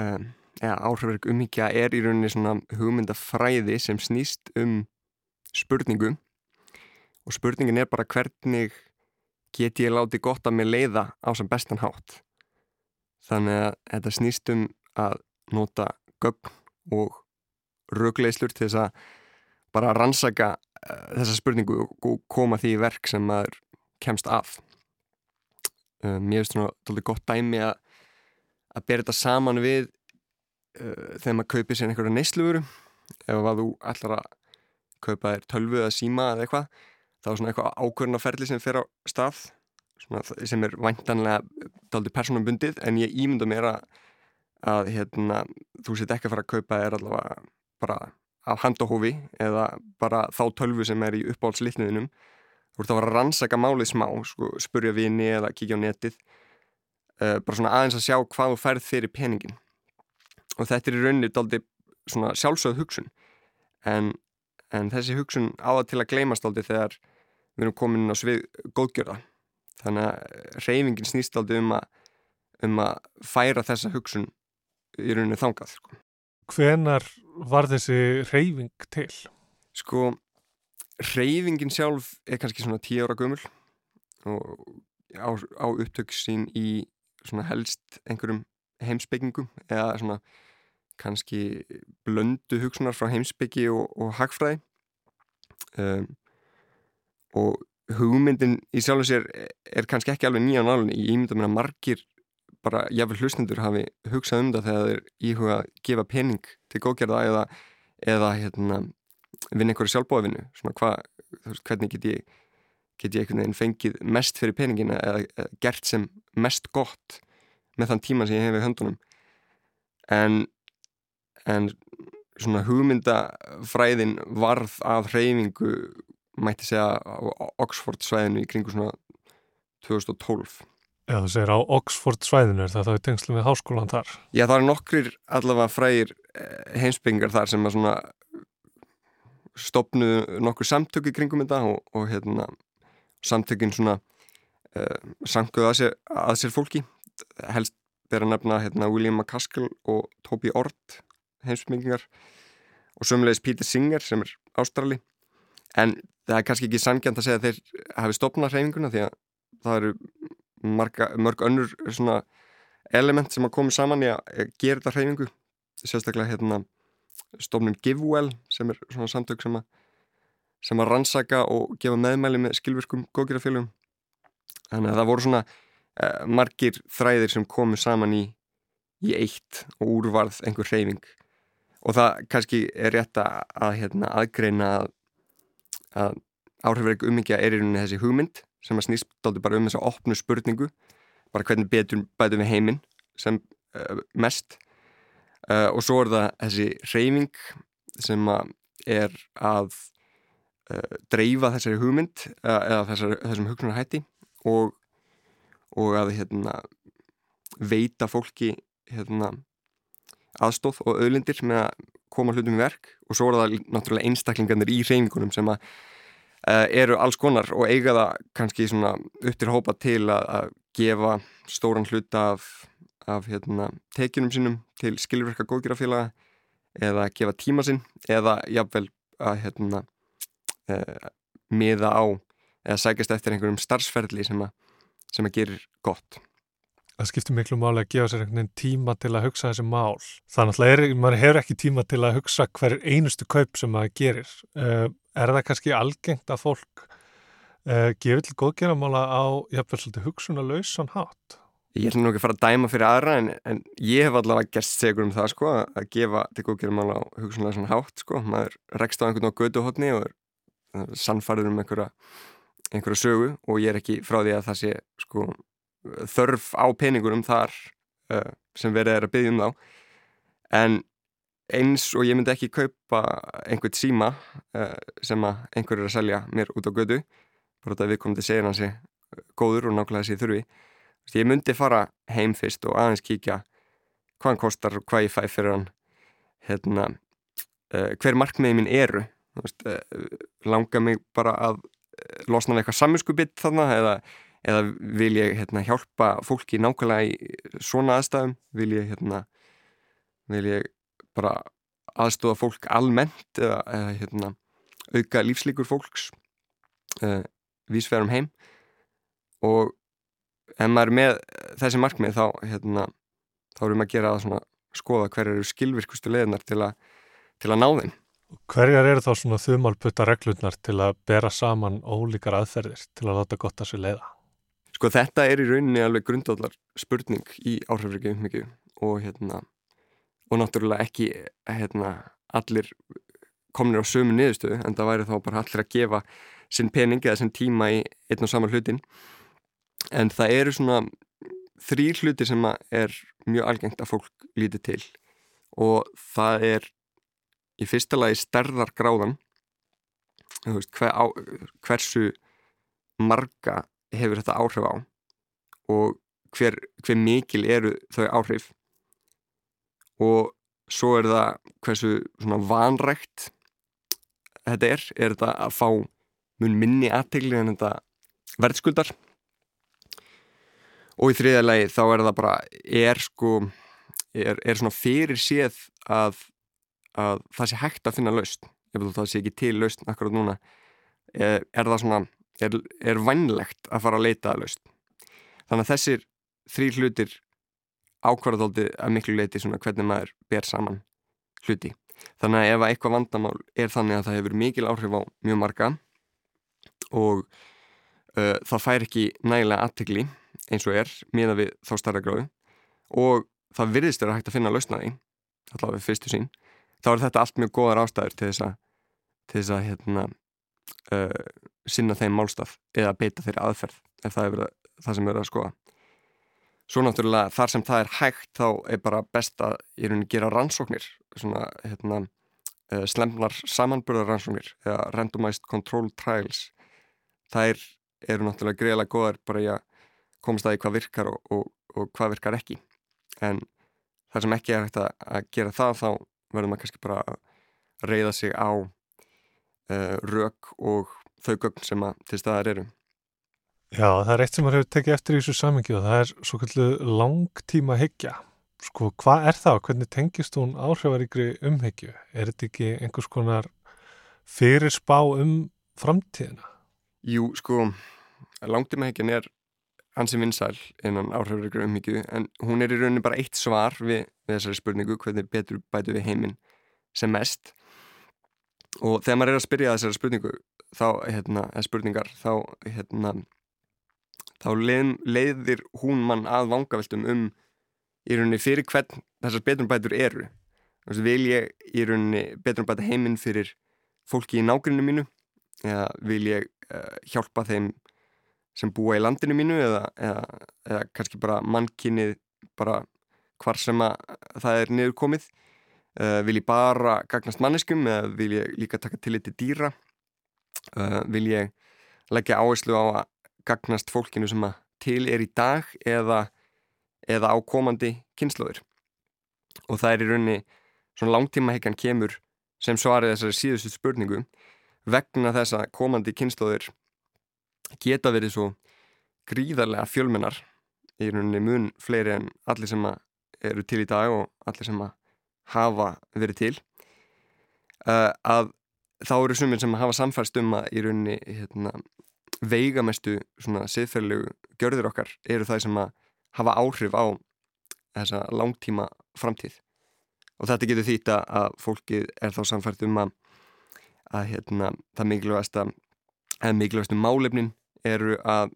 um, ja, áhrifarík umhyggja er í rauninni svona hugmyndafræði sem snýst um spurningu og spurningin er bara hvernig get ég látið gott að mig leiða á sem bestan hátt. Þannig að þetta snýst um að nota gögn og rögleislur til þess að bara rannsaka uh, þessa spurningu og koma því í verk sem maður kemst af. Uh, mér finnst svona tólið gott dæmi að að bera þetta saman við uh, þegar maður kaupir sér einhverja neysluvuru ef að þú ætlar að kaupa þér tölvu eða síma eða eitthvað þá er svona eitthvað ákvörnaferli sem fer á stað svona, sem er væntanlega daldi personumbundið en ég ímynda mér að, að hérna, þú set ekki að fara að kaupa þér allavega bara af handahófi eða bara þá tölvu sem er í uppáhaldslitniðinum þú ert að fara að rannsaka málið smá sko, spurja vini eða kíkja á netið uh, bara svona aðeins að sjá hvað þú færð fyrir peningin og þetta er í rauninni daldi svona sjálfsögð hugsun. En, en þessi hugsun áða til að gleymast daldi þegar við erum komin á svið góðgjörða þannig að reyfingin snýst aldrei um að, um að færa þessa hugsun í rauninni þangað sko. Hvenar var þessi reyfing til? Sko, reyfingin sjálf er kannski svona tíu ára gömul og á, á upptöksin í svona helst einhverjum heimsbyggingum eða svona kannski blöndu hugsunar frá heimsbyggi og, og hagfræði um, og hugmyndin í sjálf og sér er kannski ekki alveg nýja nálun ég ímynda mér að margir bara jáfnvel hlustendur hafi hugsað um það þegar þeir íhuga að gefa pening til góðgerða eða, eða hérna, vinna einhverju sjálfbóðvinnu hvernig get ég get ég einhvern veginn fengið mest fyrir peningina eða, eða gert sem mest gott með þann tíma sem ég hef í höndunum? En en svona hugmyndafræðin varð af hreyfingu mætti segja á Oxford svæðinu í kringu svona 2012 Já, þú segir á Oxford svæðinu er það þá í tengslu með háskólan þar? Já, það er nokkrir allavega frægir heimsbyggingar þar sem að svona stopnuðu nokkur samtöku kringum þetta og, og hérna samtökin svona uh, sanguðu að sér, að sér fólki. Helst ber að nefna hérna, William McCaskill og Toby Ord heimsbyggingar og sömulegis Peter Singer sem er ástrali. En það er kannski ekki sangjant að segja að þeir hafi stopnað hreyfinguna því að það eru marga, mörg önnur svona element sem að koma saman í að gera þetta hreyfingu. Sérstaklega hérna stofnum GiveWell sem er svona samtök sem að, sem að rannsaka og gefa meðmæli með skilvirkum góðgerðarfélagum þannig að það voru svona uh, margir þræðir sem komu saman í, í eitt og úrvarð einhver hreyfing. Og það kannski er rétt að hérna, aðgreina að, að áhrifverk umíkja er í rauninni þessi hugmynd sem að snýst dálta bara um þessa opnu spurningu bara hvernig betur bætum við heiminn sem uh, mest. Uh, og svo er það þessi reyfing sem að er að uh, dreifa þessari hugmynd eða þessari, þessum hugsunarhætti og, og að hérna, veita fólki hérna, aðstóð og auðlindir með að koma hlutum í verk og svo er það náttúrulega einstaklingarnir í reyfingunum sem að uh, eru alls konar og eiga það kannski svona upp til hópa til að, að gefa stóran hluta af, af hérna, tekjunum sínum til skilverka góðgjurafélaga eða gefa tíma sinn eða jafnvel að hérna, uh, miða á eða sækast eftir einhverjum starfsferðli sem að, sem að gerir gott það skiptir miklu máli að gefa sér einhvern veginn tíma til að hugsa þessi mál. Þannig að maður hefur ekki tíma til að hugsa hver einustu kaup sem maður gerir. Uh, er það kannski algengt að fólk uh, gefið til góðgeramála á jafnveg svolítið hugsunarlausan hátt ég ætlum nú ekki að fara að dæma fyrir aðra en, en ég hef allavega gerst segur um það sko að gefa til góðgerum alveg á hugsunlega svona hátt sko, maður rekst á einhvern á göduhotni og er uh, sannfarður um einhverja, einhverja sögu og ég er ekki frá því að það sé sko þörf á peningurum þar uh, sem verið er að byggja um þá. En eins og ég myndi ekki kaupa einhvern síma uh, sem einhver er að selja mér út á gödu bara þetta við komum til að segja hann sé góður og nákvæmlega sé þurfi. Ég myndi fara heim fyrst og aðeins kíkja hvað hann kostar og hvað ég fæ fyrir hann. Hérna, uh, hver markmiði mín eru. Veist, langa mig bara að losna við eitthvað saminskupið þarna eða, eða vil ég hérna, hjálpa fólki nákvæmlega í svona aðstæðum vil ég, hérna, vil ég bara aðstofa fólk almennt eða, eða hérna, auka lífslíkur fólks vísverðum heim og ef maður er með þessi markmið þá, hérna, þá erum við að gera að skoða hverjar eru skilvirkustu leðinar til, til að ná þeim. Hverjar eru þá svona þumalputta reglurnar til að bera saman ólíkar aðferðir til að láta gott að sér leiða? Sko þetta er í rauninni alveg grundvallar spurning í áhrifriki umhyggju og hérna og náttúrulega ekki hérna allir komnir á sömu niðurstöðu en það væri þá bara allir að gefa sinn pening eða sinn tíma í einn og saman hlutin en það eru svona þrý hluti sem er mjög algengt að fólk líti til. Og það er í fyrsta lagi stærðargráðan. Veist, hver á, hversu marga hefur þetta áhrif á og hver, hver mikil eru þau áhrif. Og svo er það hversu vanrægt þetta er, er þetta að fá mun minni aðtegli en þetta verðskuldar. Og í þriðja lagi þá er það bara er sko er, er svona fyrir séð að, að það sé hægt að finna laust ef það sé ekki til laust akkurat núna er, er það svona er, er vannlegt að fara að leita að laust þannig að þessir þrý hlutir ákvarðaldi að miklu leiti svona hvernig maður ber saman hluti. Þannig að ef eitthvað vandamál er þannig að það hefur mikil áhrif á mjög marga og uh, það fær ekki nægilega aðtegli eins og er miða við þá starra gráðu og það virðist er að hægt að finna lausnaði allavega fyrstu sín þá er þetta allt mjög góðar ástæður til þess að, til þess að hérna, uh, sinna þeim málstað eða beita þeirri aðferð ef það er það sem verið að skoða. Svo náttúrulega þar sem það er hægt þá er bara best að í rauninni gera rannsóknir svona hérna, uh, slemnar samanburðar rannsóknir eða randomized control trials. Er, eru náttúrulega greiðlega góðar bara í að komast að því hvað virkar og, og, og hvað virkar ekki. En þar sem ekki er hægt að, að gera það þá verður maður kannski bara að reyða sig á uh, rök og þau gögn sem að til staðar eru Já, það er eitt sem maður hefur tekið eftir í þessu samengju og það er svo kallu langtíma hyggja sko, hvað er það og hvernig tengist hún áhrifaríkri umhyggju? Er þetta ekki einhvers konar fyrir spá um framtíðina? Jú, sko langtíma hyggjan er hansi vinsæl innan áhrifur umhyggju en hún er í rauninni bara eitt svar við, við þessari spurningu hvernig betur bætu við heiminn sem mest og þegar maður er að spyrja þessari spurningu þá, hérna, spurningar þá, hérna þá leið, leiðir hún mann að vangaveltum um í rauninni fyrir hvern þessar beturbætur eru. Vil ég í rauninni beturbæta heiminn fyrir fólki í nágruninu mínu? Eða vil ég uh, hjálpa þeim sem búa í landinu mínu? Eða, eða, eða kannski bara mannkynnið bara hvar sem að það er niður komið uh, vil ég bara gagnast manneskum eða vil ég líka taka til þetta dýra? Uh, vil ég leggja áherslu á að gagnast fólkinu sem að til er í dag eða, eða á komandi kynnslóður og það er í raunni svona langtíma hekkan kemur sem svarið þessari síðustu spurningu vegna þess að komandi kynnslóður geta verið svo gríðarlega fjölmennar. Í rauninni mun fleiri en allir sem eru til í dag og allir sem hafa verið til uh, að þá eru sumir sem hafa samfærst um að í rauninni hérna, veigamestu svona siðferðilegu gjörður okkar eru það sem að hafa áhrif á þessa langtíma framtíð. Og þetta getur þýta að fólkið er þá samfært um að, að hérna, það mikilvægast að mikilvægastu málefnin eru að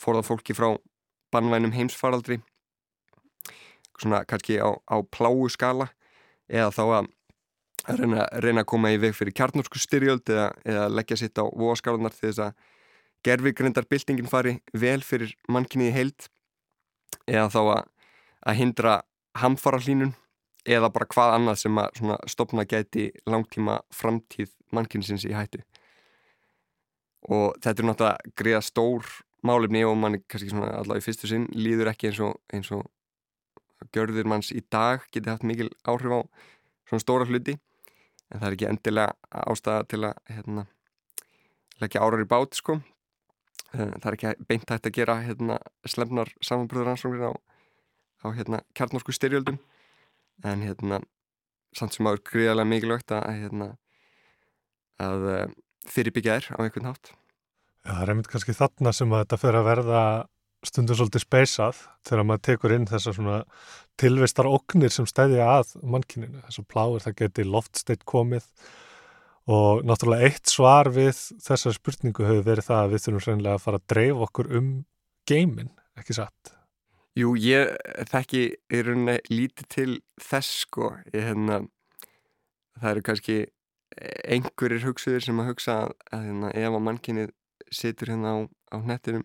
forða fólki frá bannvænum heimsfaraldri svona kannski á, á pláu skala eða þá að reyna, reyna að koma í veg fyrir kjarnorsku styrjöld eða, eða leggja sitt á voðaskálanar til þess að gerfigrindar byltingin fari vel fyrir mannkinni í heild eða þá að, að hindra hamfara hlínun eða bara hvað annað sem að stopna gæti langtíma framtíð mannkinnsins í hættu. Og þetta er náttúrulega greiða stór málefni og manni kannski svona allavega í fyrstu sinn líður ekki eins og, eins og görður manns í dag geti haft mikil áhrif á svona stóra hluti. En það er ekki endilega ástæða til að hérna, leggja árar í bát sko. Eh, það er ekki beint hægt að gera hérna, slemnar samanbröðuransóknir á, á hérna, kjarnorsku styrjöldum. En hérna samt sem áður gríðarlega mikilvægt að, hérna, að eh, fyrirbyggja þér á einhvern hátt. Já, það er einmitt kannski þarna sem að þetta fyrir að verða stundum svolítið speysað þegar maður tekur inn þessar svona tilvistar oknir sem stæðja að mannkininu. Þessar pláir það geti loftsteitt komið og náttúrulega eitt svar við þessar spurningu hefur verið það að við þurfum sérlega að fara að dreif okkur um geimin, ekki satt? Jú, ég þekki í rauninni lítið til þess sko. Ég, hérna, það eru kannski einhverjir hugsuðir sem að hugsa að, að hérna, ef að mannkynnið situr hérna á, á nettinum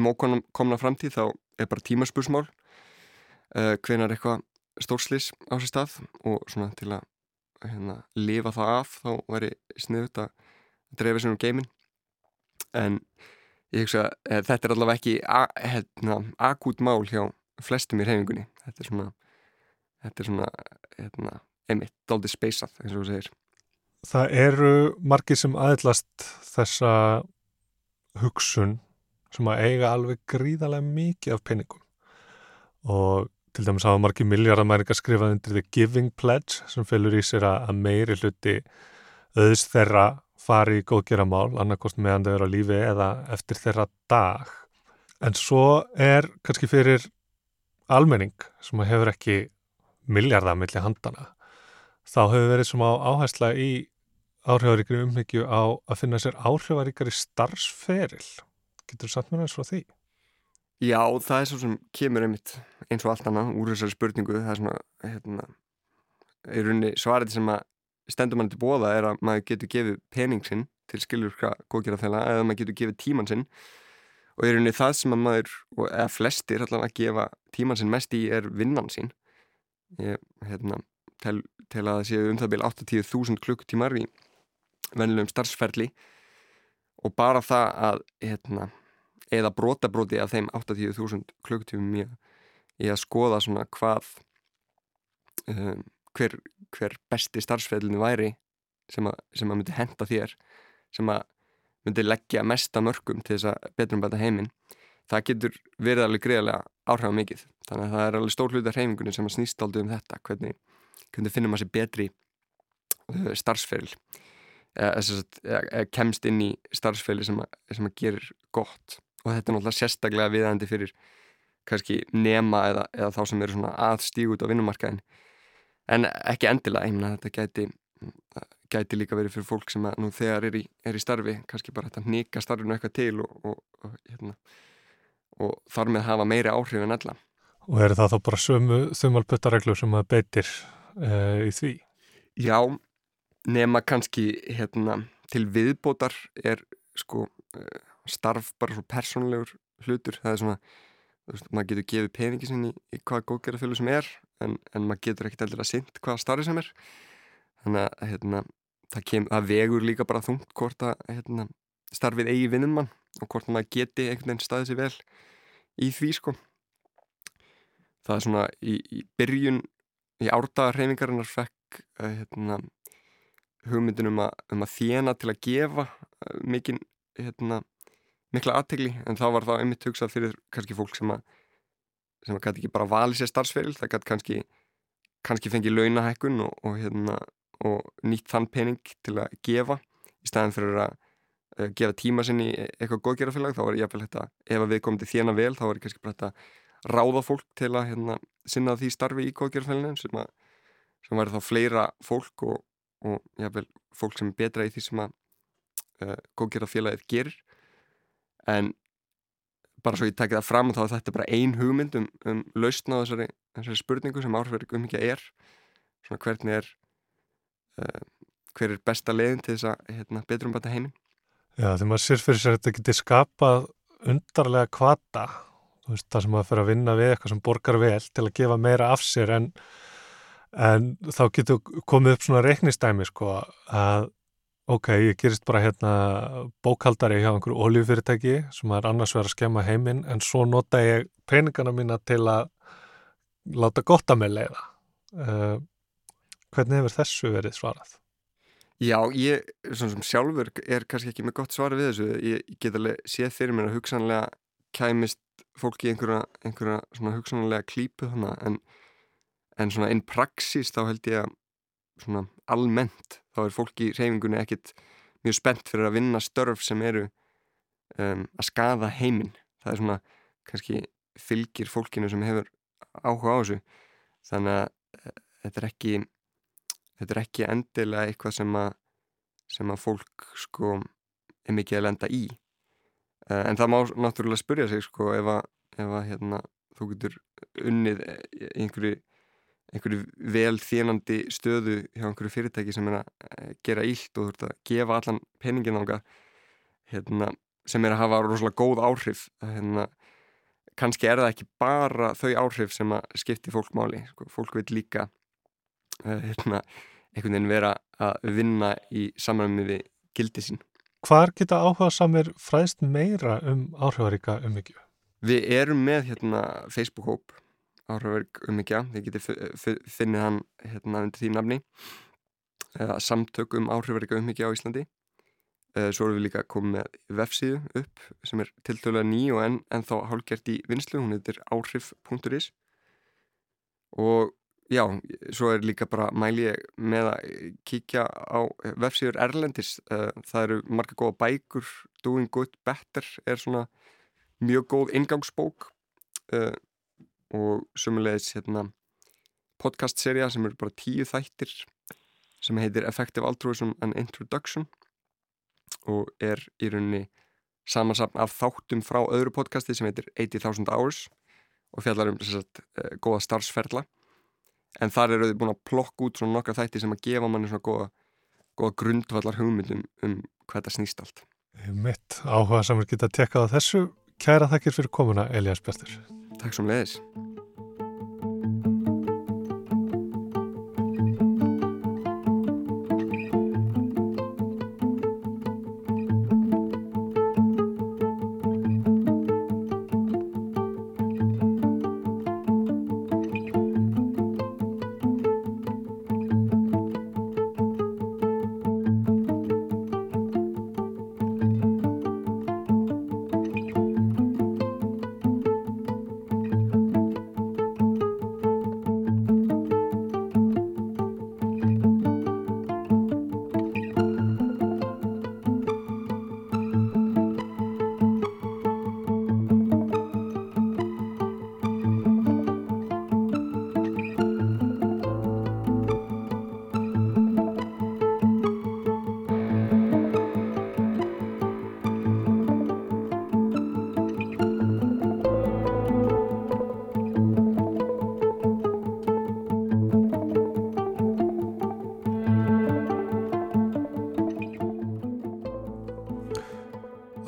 um ókomna framtíð þá er bara tímaspursmál uh, hvenar eitthvað stórslis á sér stað og svona til að hérna, lifa það af þá væri sniðut að drefa sér um geimin en ég hugsa að þetta er allavega ekki hérna, akút mál hjá flestum í reyfingunni þetta er svona þetta er svona hérna, einmitt, doldi speysað eins og þú segir. Það eru margir sem aðlast þessa hugsun sem að eiga alveg gríðarlega mikið af peningum og til dæmis hafa margir miljardamæringar skrifað undir The Giving Pledge sem fylgur í sér að meiri hluti auðs þeirra fari í góðgeramál annarkost meðan þau eru á lífi eða eftir þeirra dag en svo er kannski fyrir almenning sem hefur ekki miljardamilli handana þá hefur verið svona áhersla í áhrifaríkri umhyggju á að finna sér áhrifaríkari starfsferil. Getur þú satt mér eins frá því? Já, það er svo sem kemur einmitt eins og allt annað úr þessari spurningu. Það er svona, hérna, í rauninni svarið sem að stendur mann til bóða er að maður getur gefið pening sinn til skiljurka góðgerðarfæla eða maður getur gefið tíman sinn og í rauninni það sem að maður, eða flestir allavega að gefa tíman sinn mest í er vinnan sín. Ég, hérna, til, til að það séu um það byrja 80.000 klukktímar í vennilegum starfsferli og bara það að hérna, eða brotabróti af þeim 80.000 klukkutífum í að skoða svona hvað um, hver, hver besti starfsferlinu væri sem að, sem að myndi henda þér sem að myndi leggja mesta mörgum til þess að betur um bæta heiminn það getur verið alveg greiðlega áhrif mikið þannig að það er alveg stór hlut af heimingunni sem að snýst aldrei um þetta hvernig, hvernig finnum maður sér betri uh, starfsferl eða kemst inn í starfsfæli sem, sem að gerir gott. Og þetta er náttúrulega sérstaklega viðandi fyrir kannski nema eða, eða þá sem eru svona aðstíg út á vinnumarkaðin en ekki endilega, ég meina þetta gæti, gæti líka verið fyrir fólk sem að nú þegar er í, er í starfi kannski bara þetta nýka starfinu eitthvað til og, og, og, hérna, og þar með hafa meiri áhrif en alla Og eru það þá bara sömu þumalputtareglur sem að beitir uh, í því? Já, nema kannski hérna, til viðbótar er sko eh, starf bara svo persónulegur hlutur, það er svona veist, maður getur gefið peningi sinni í, hvaða góðgerðarfjölu sem er en, en maður getur ekkert eldur að synd hvaða starfi sem er. Þannig að hérna, það, kem, það vegur líka bara þungt hvort að hérna, starfið eigi vinnum mann og hvort maður geti einhvern veginn staðið sér vel í því sko. Það er svona í, í byrjun í árdagarreifingarinnar fekk uh, hérna hugmyndin um að, um að þjena til að gefa uh, mikinn hérna, mikla aðtegli en þá var það einmitt hugsað fyrir kannski fólk sem að sem að gæti ekki bara valið sér starfsferil það gæti kannski, kannski fengið launahækkun og, og, hérna, og nýtt þann pening til að gefa. Í staðin fyrir að uh, gefa tíma sinni eitthvað góðgerðarfélag þá var ég að þetta, ef við komum til þjena vel þá var ég kannski bara þetta ráða fólk til að hérna, sinna því starfi í góðgerðarfélaginu sem, sem væri þá fleira fólk og, og jáfnveil fólk sem er betra í því sem að uh, góðgerðarfélagið gerir. En bara svo ég tekið það fram og þá er þetta bara ein hugmynd um, um lausna á þessari, þessari spurningu sem áhrifverk um ekki er. Svona hvernig er uh, hver er besta leiðin til þess að hérna, betur um bæta heiminn? Já, þegar maður sér fyrir sér að þetta geti skapað undarlega kvata það sem maður fyrir að vinna við eitthvað sem borgar vel til að gefa meira af sér en, en þá getur komið upp svona reiknistæmi sko að ok, ég gerist bara hérna bókaldari hjá einhverju oljufyrirtæki sem er annars verið að skemma heiminn en svo nota ég peningana mína til að láta gott að með leiða uh, hvernig hefur þessu verið svarað? Já, ég, sjálfur er kannski ekki með gott svar við þessu ég, get alveg séð fyrir mér að hugsanlega kæmist fólki einhverja, einhverja hugsanlega klípu þannig en, en svona einn praxis þá held ég að svona almennt þá er fólki í reyfingunni ekkit mjög spennt fyrir að vinna störf sem eru um, að skada heiminn. Það er svona kannski fylgir fólkinu sem hefur áhuga á þessu. Þannig að uh, þetta er ekki þetta er ekki endilega eitthvað sem að sem að fólk sko er mikið að lenda í. Uh, en það má náttúrulega spurja sig sko ef að, ef að hérna, þú getur unnið einhverju einhverju vel þínandi stöðu hjá einhverju fyrirtæki sem er að eh, gera ílt og þú ert að gefa allan peningin ánga hérna, sem er að hafa rosalega góð áhrif hérna, kannski er það ekki bara þau áhrif sem að skipti fólk máli sko, fólk vil líka uh, hérna, einhvern veginn vera að vinna í samræmiði gildi sín Hvar geta áhuga samir fræðst meira um áhrifaríka umhyggju? Við erum með hérna, Facebook-hóp áhrifaverk umhyggja, þið getið finnið hann hérna undir því nafni. Eða samtök um áhrifaverka umhyggja á Íslandi. Svo erum við líka komið með vefsíðu upp sem er tiltölulega ný og enn en þá hálfgert í vinslu, hún heitir áhrif.is og já, svo er líka bara mæli ég með að kíkja á vefsíður Erlendis. Það eru marga góða bækur. Doing Good Better er svona mjög góð ingangsbók og sumulegis hérna, podcast-serja sem eru bara tíu þættir sem heitir Effective Altruism and Introduction og er í rauninni samansapn af þáttum frá öðru podcasti sem heitir 80.000 Hours og fjallar um sagt, uh, góða starfsferla. En þar eru þau búin að plokka út svona nokkra þætti sem að gefa manni svona góða, góða grundvallar hugmyndum um hvað þetta snýst allt. Mitt áhuga samar geta tekkað á þessu. Kæra þakkir fyrir komuna Elias Bjartur. Takk svo með þess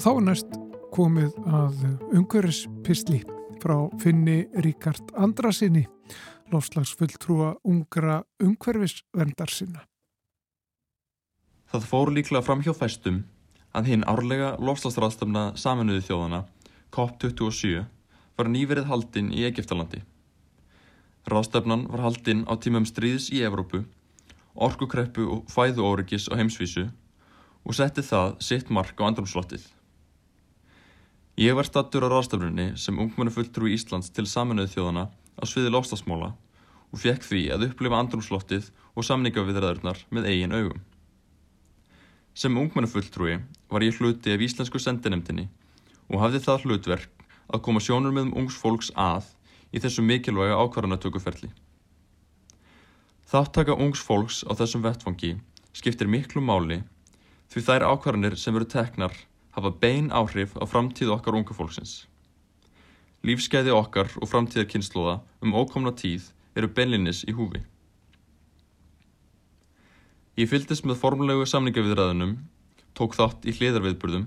Þá er næst komið að umhverfispistli frá Finni Ríkard Andrasinni, lofslagsfulltrúa ungra umhverfisvendar sinna. Það fór líklega fram hjá fæstum að hinn árlega lofslagsraðstöfna saminuði þjóðana, COP27, var nýverið haldinn í Egiptalandi. Ráðstöfnan var haldinn á tímum stríðs í Evrópu, orkukreppu og fæðu óryggis á heimsvísu og setti það sitt mark á andrumslottið. Ég var stattur á ráðstöfnunni sem ungmennu fulltrú í Íslands til saminuði þjóðana á sviði lofslagsmála og fekk því að upplifa andrumslottið og samningaviðræðurnar með eigin augum. Sem ungmennu fulltrúi var ég hluti af íslensku sendinemdini og hafði það hlutverk að koma sjónur með um ungs fólks að í þessu mikilvæga ákvarðanatökuferli. Þáttaka ungs fólks á þessum vettfangi skiptir miklu máli því þær ákvarðanir sem veru teknar hafa bein áhrif á framtíð okkar unga fólksins. Lífsgæði okkar og framtíðarkynnslóða um ókomna tíð eru beinlinnis í húfi. Ég fylgdist með formlegu samningaviðræðunum, tók þátt í hliðarviðburðum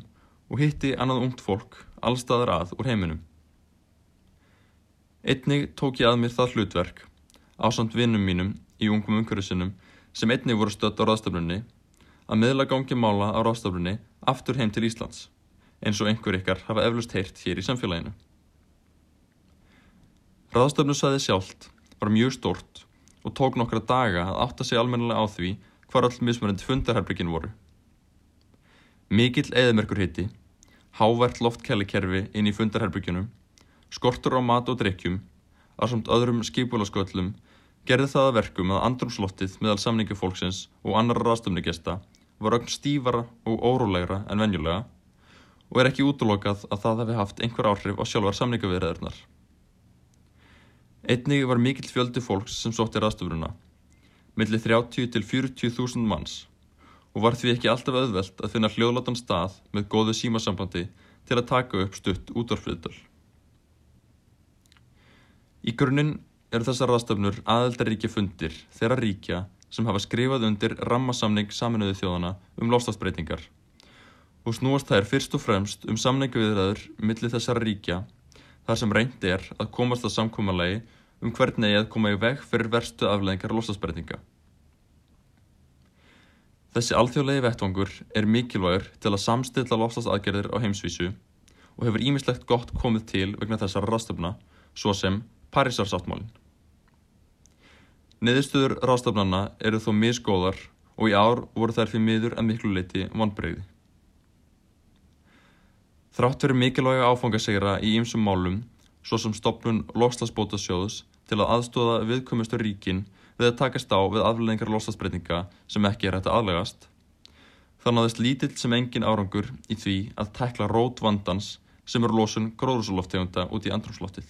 og hitti annað ungt fólk allstaðar að úr heiminum. Einnig tók ég að mér það hlutverk, ásamt vinnum mínum í ungum umhverjusinnum sem einnig voru stött á ráðstaflunni, að miðla gangi mála á ráðstaflunni aftur heim til Íslands, eins og einhver ykkar hafa eflust heyrt hér í samfélaginu. Ráðstafnusæði sjálft var mjög stort og tók nokkra daga að átta sig almennilega á því hvar all mismunandi fundarherbyrgin voru. Mikill eðmerkur hitti, hávært loftkælikerfi inn í fundarherbyrgjunum, skortur á mat og drikkjum, að samt öðrum skipulaskvöllum, gerði það að verkum að andrumslottið meðal samningu fólksins og annar ráðstöfnugesta var ögn stífara og órólegra en venjulega og er ekki útlokað að það hefði haft einhver áhrif á sjálfar samningaviðræðurnar. Einnig var mikill fjöldi fólks sem sótti ráðstöfnuna, millir 30 til 40.000 manns og var því ekki alltaf auðvelt að finna hljóðlátan stað með góðu símasambandi til að taka upp stutt útvarfriðdal. Í grunninn eru þessar ráðstöfnur aðeldaríkja fundir þeirra ríkja sem hafa skrifað undir rammasamning saminuðu þjóðana um lofstafsbreytingar og snúast þær fyrst og fremst um samningaviðræður millir þessara ríkja þar sem reynd er að komast að samkómalagi um hvernig eigi að koma í veg fyrir verstu afleðingar lofstafsbreytinga. Þessi alþjóðlegi vettvangur er mikilvægur til að samstilla lofstafsaðgerðir á heimsvísu og hefur ímislegt gott komið til vegna þessara ráðstöfna svo sem Parísarsáttmálinn. Niðurstöður ráðstöfnana eru þó misgóðar og í ár voru þær fyrir miður að miklu leiti vonbreyði. Þrátt verið mikilvæga áfangasegra í ýmsum málum, svo sem stopnun lokslasbótasjóðs til að aðstóða viðkomustu ríkin við að takast á við aflengar loslasbreytinga sem ekki er hægt að aðlegast, þá náðist lítill sem engin árangur í því að tekla rót vandans sem eru losun gróðursuloftegunda út í andrumsloftið.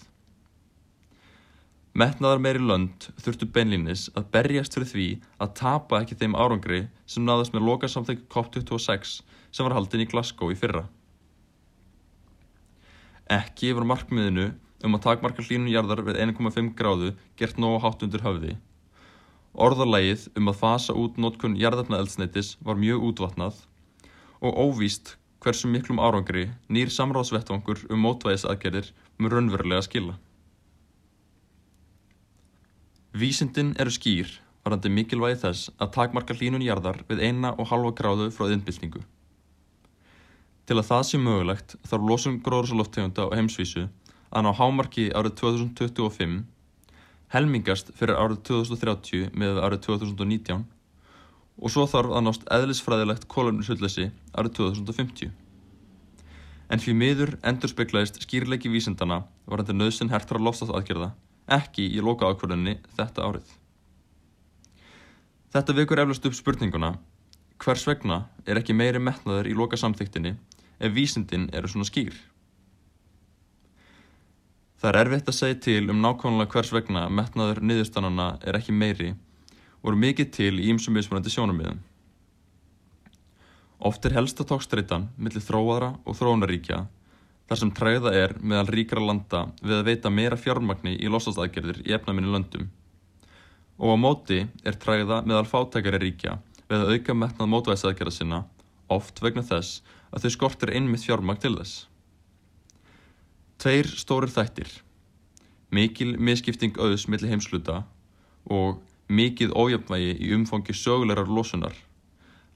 Metnaðar meiri lönd þurftu beinlínis að berjast fyrir því að tapa ekki þeim árangri sem náðast með loka samþekk COP26 sem var haldin í Glasgow í fyrra. Ekki yfir markmiðinu um að takmarka hlínun jarðar við 1,5 gráðu gert nógu hátt undir höfði. Orðalægið um að fasa út nótkunn jarðarnaeldsneitis var mjög útvatnað og óvíst hversu miklum árangri nýr samráðsvettvangur um mótvæðisaðgerðir með raunverulega skila. Vísindin eru skýr varandi mikilvægi þess að takmarka hlínun jarðar við eina og halva gráðu frá innbyltingu. Til að það sé mögulegt þarf losun gróðursaloftegunda á heimsvísu að ná hámarki árið 2025, helmingast fyrir árið 2030 með árið 2019 og svo þarf að nást eðlisfræðilegt kólumnishulllesi árið 2050. En fyrir miður endur speklaðist skýrleiki vísindana varandi nöðsinn hertra lofstafsaðgerða ekki í loka ákvörðunni þetta árið. Þetta vekur eflust upp spurninguna hvers vegna er ekki meiri metnaður í loka samþyktinni ef vísindin eru svona skýr. Það er erfitt að segja til um nákvæmlega hvers vegna metnaður niðurstanana er ekki meiri og eru mikið til í ýmsum mismunandi sjónummiðum. Oft er helsta tókstreitan millir þróaðra og þróunaríkja þar sem træða er meðal ríkra landa við að veita meira fjármagni í losastæðgerðir í efnaminni löndum. Og á móti er træða meðal fátækari ríkja við að auka metnað mótvæðsæðgerða sinna oft vegna þess að þau skortir einmitt fjármagn til þess. Tveir stórir þættir, mikil miskipting auðs millir heimsluta og mikið ójöfnvægi í umfangi sögulegar losunar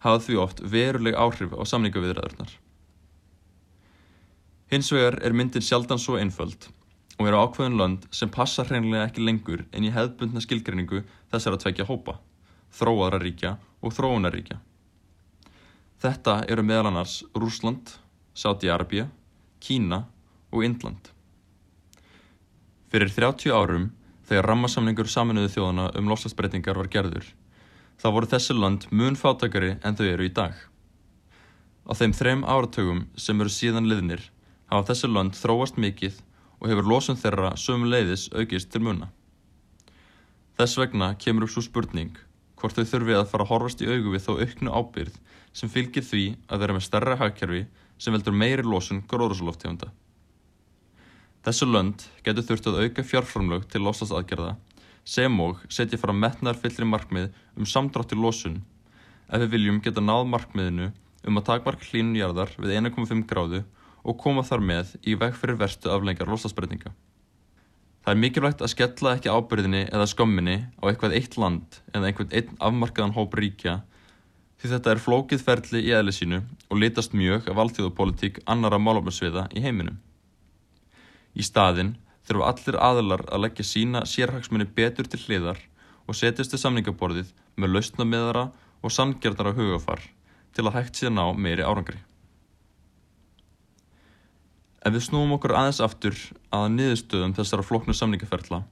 hafað því oft veruleg áhrif á samningaviðræðurnar. Hins vegar er myndin sjaldan svo einföld og eru ákveðin lönd sem passa hreinlega ekki lengur en í hefðbundna skilgreiningu þessar að tvekja hópa, þróaðra ríkja og þróunaríkja. Þetta eru meðal annars Rúsland, Sáti-Arabia, Kína og Indland. Fyrir 30 árum, þegar rammasamningur saminuðu þjóðana um loslasbreytingar var gerður, þá voru þessi land mun fátakari en þau eru í dag. Á þeim þrem áratögum sem eru síðan liðnir hafa þessi land þróast mikið og hefur losun þeirra sömu leiðis aukist til muna. Þess vegna kemur upp svo spurning hvort þau þurfi að fara að horfast í augu við þó auknu ábyrð sem fylgir því að vera með starra hagkerfi sem veldur meiri losun gróðursloftegunda. Þessu lönd getur þurft að auka fjárframlög til losasaðgerða sem og setja fram metnar fyllri markmið um samdrátt í losun ef við viljum geta náð markmiðinu um að takmark hlínun jarðar við 1,5 gráðu og koma þar með í veg fyrir verstu aflengar losasbreytinga. Það er mikilvægt að skella ekki ábyrðinni eða skömminni á eitthvað eitt land eða einhvern einn afmarkaðan hóp ríkja því þetta er flókið ferli í eðli sínu og litast mjög af alltíðapolitík annara málofnarsviða í heiminum. Í staðinn þurfa allir aðalar að leggja sína sérhagsmunni betur til hliðar og setjast til samningaborðið með lausnameðara og sangjardara hugafar til að hægt síðan á meiri árangri. Ef við snúum okkur aðeins aftur að niðurstöðum þessara floknu samningaferðla,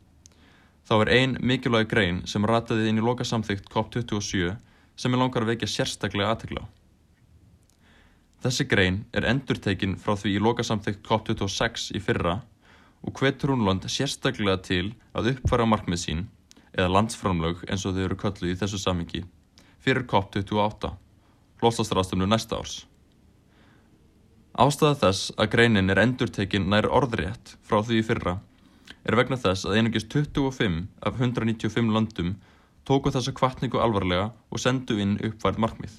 þá er ein mikilvæg grein sem rataði inn í loka samþygt COP27 sem er langar að vekja sérstaklega aðtegla. Þessi grein er endurtekin frá því í loka samþygt COP26 í fyrra og hvetur hún land sérstaklega til að uppfæra markmið sín, eða landsframlög eins og þau eru kölluð í þessu samingi, fyrir COP28, hlóstastrastunum næsta árs. Ástæða þess að greinin er endurtekin nær orðrétt frá því fyrra er vegna þess að einungis 25 af 195 landum tóku þessa kvartningu alvarlega og sendu inn uppfært markmið.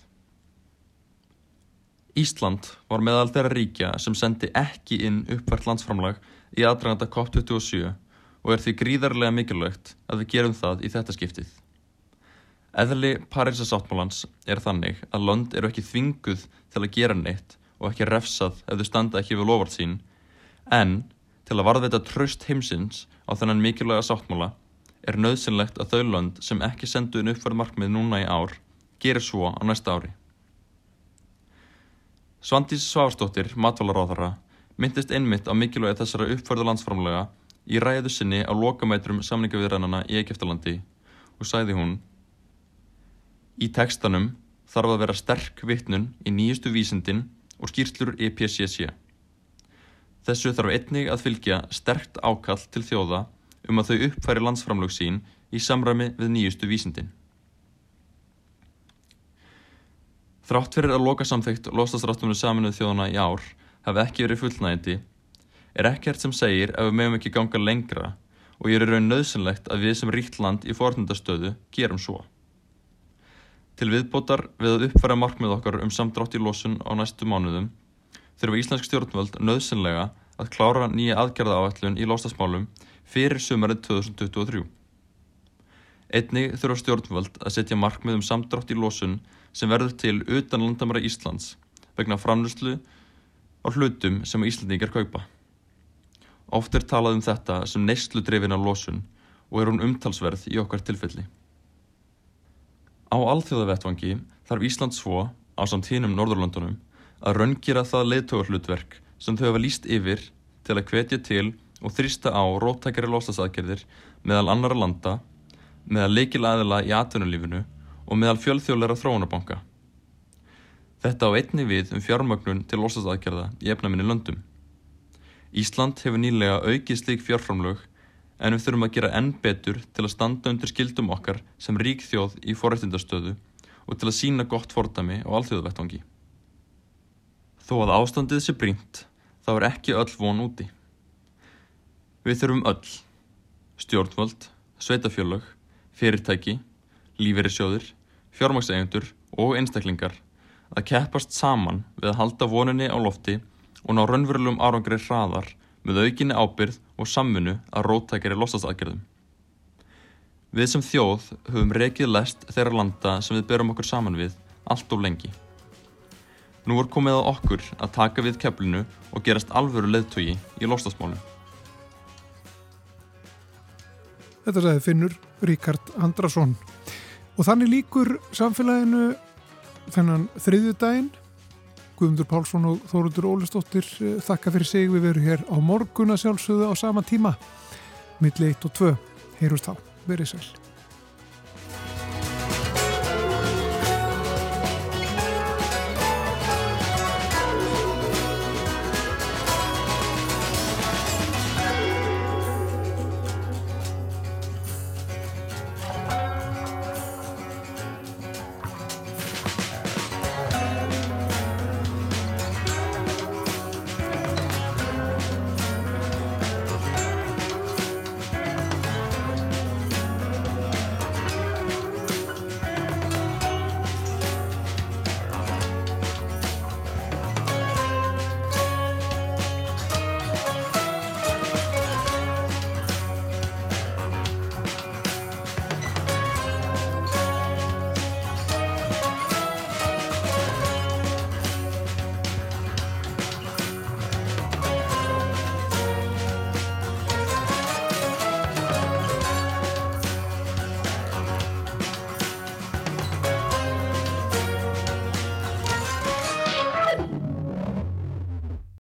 Ísland var meðal þeirra ríkja sem sendi ekki inn uppfært landsframlag í aðdraganda COP27 og er því gríðarlega mikilvægt að við gerum það í þetta skiptið. Eðli Parísasáttmálans er þannig að land eru ekki þvinguð til að gera neitt og ekki refsað ef þau standa ekki við lofart sín, en til að varðveita tröst heimsins á þennan mikilvæga sáttmála er nöðsynlegt að þau lönd sem ekki sendu inn uppfærð markmið núna í ár gerir svo á næsta ári. Svandís Svárstóttir, matválaráðara, myndist einmitt á mikilvægi þessara uppfærðu landsframlega í ræðu sinni á lokamætrum samningaviðrænana í Egeftalandi og sæði hún Í tekstanum þarf að vera sterk vittnun í nýjustu vísindin og skýrslur EPCC. Þessu þarf einnig að fylgja sterkt ákall til þjóða um að þau uppfæri landsframlög sín í samræmi við nýjustu vísindin. Þrátt fyrir að loka samþygt lostasráttuminu saminuð þjóðana í ár hafi ekki verið fullnægindi, er ekkert sem segir að við meðum ekki ganga lengra og ég er raun nöðsynlegt að við sem ríkt land í fornundastöðu gerum svo. Til viðbótar við að uppfæra markmið okkar um samdrátt í losun á næstu mánuðum þurfa íslensk stjórnvöld nöðsynlega að klára nýja aðgerða áætlun í lostasmálum fyrir sumarið 2023. Einnig þurfa stjórnvöld að setja markmið um samdrátt í losun sem verður til utan landamæra Íslands vegna framlustlu á hlutum sem Íslandingar kaupa. Oft er talað um þetta sem neyslu drefina losun og er hún umtalsverð í okkar tilfelli. Á alþjóðavettvangi þarf Ísland svo, á samt hínum Norðurlandunum, að raungjera það leiðtógarhlutverk sem þau hafa líst yfir til að hvetja til og þrýsta á róttækjari lostasaðgerðir meðal annara landa, meðal leikil aðila í atvinnulífinu og meðal fjölþjóðleira þróunabanka. Þetta á einni við um fjármögnun til lostasaðgerða í efnaminni löndum. Ísland hefur nýlega aukið slík fjárframlög en við þurfum að gera enn betur til að standa undir skildum okkar sem rík þjóð í forrættindastöðu og til að sína gott fordami á alþjóðavettvangi. Þó að ástandið sé brínt, þá er ekki öll von úti. Við þurfum öll, stjórnvöld, sveitafjölög, fyrirtæki, lífeyrissjóðir, fjármakseigundur og einstaklingar að keppast saman við að halda voninni á lofti og ná raunverulegum árangri hraðar með aukinni ábyrð og samfunnu að róttækjari lostastaðgerðum. Við sem þjóð höfum rekið lest þeirra landa sem við berum okkur saman við allt of lengi. Nú er komið á okkur að taka við keflinu og gerast alvöru leðtogi í lostasmálum. Þetta sagði Finnur Ríkard Andrason. Og þannig líkur samfélaginu þennan þriðju daginn Guðmundur Pálsson og Þóruldur Ólistóttir eh, þakka fyrir sig. Við verum hér á morgun að sjálfsögðu á sama tíma, milli 1 og 2. Heyrust þá, verið sæl.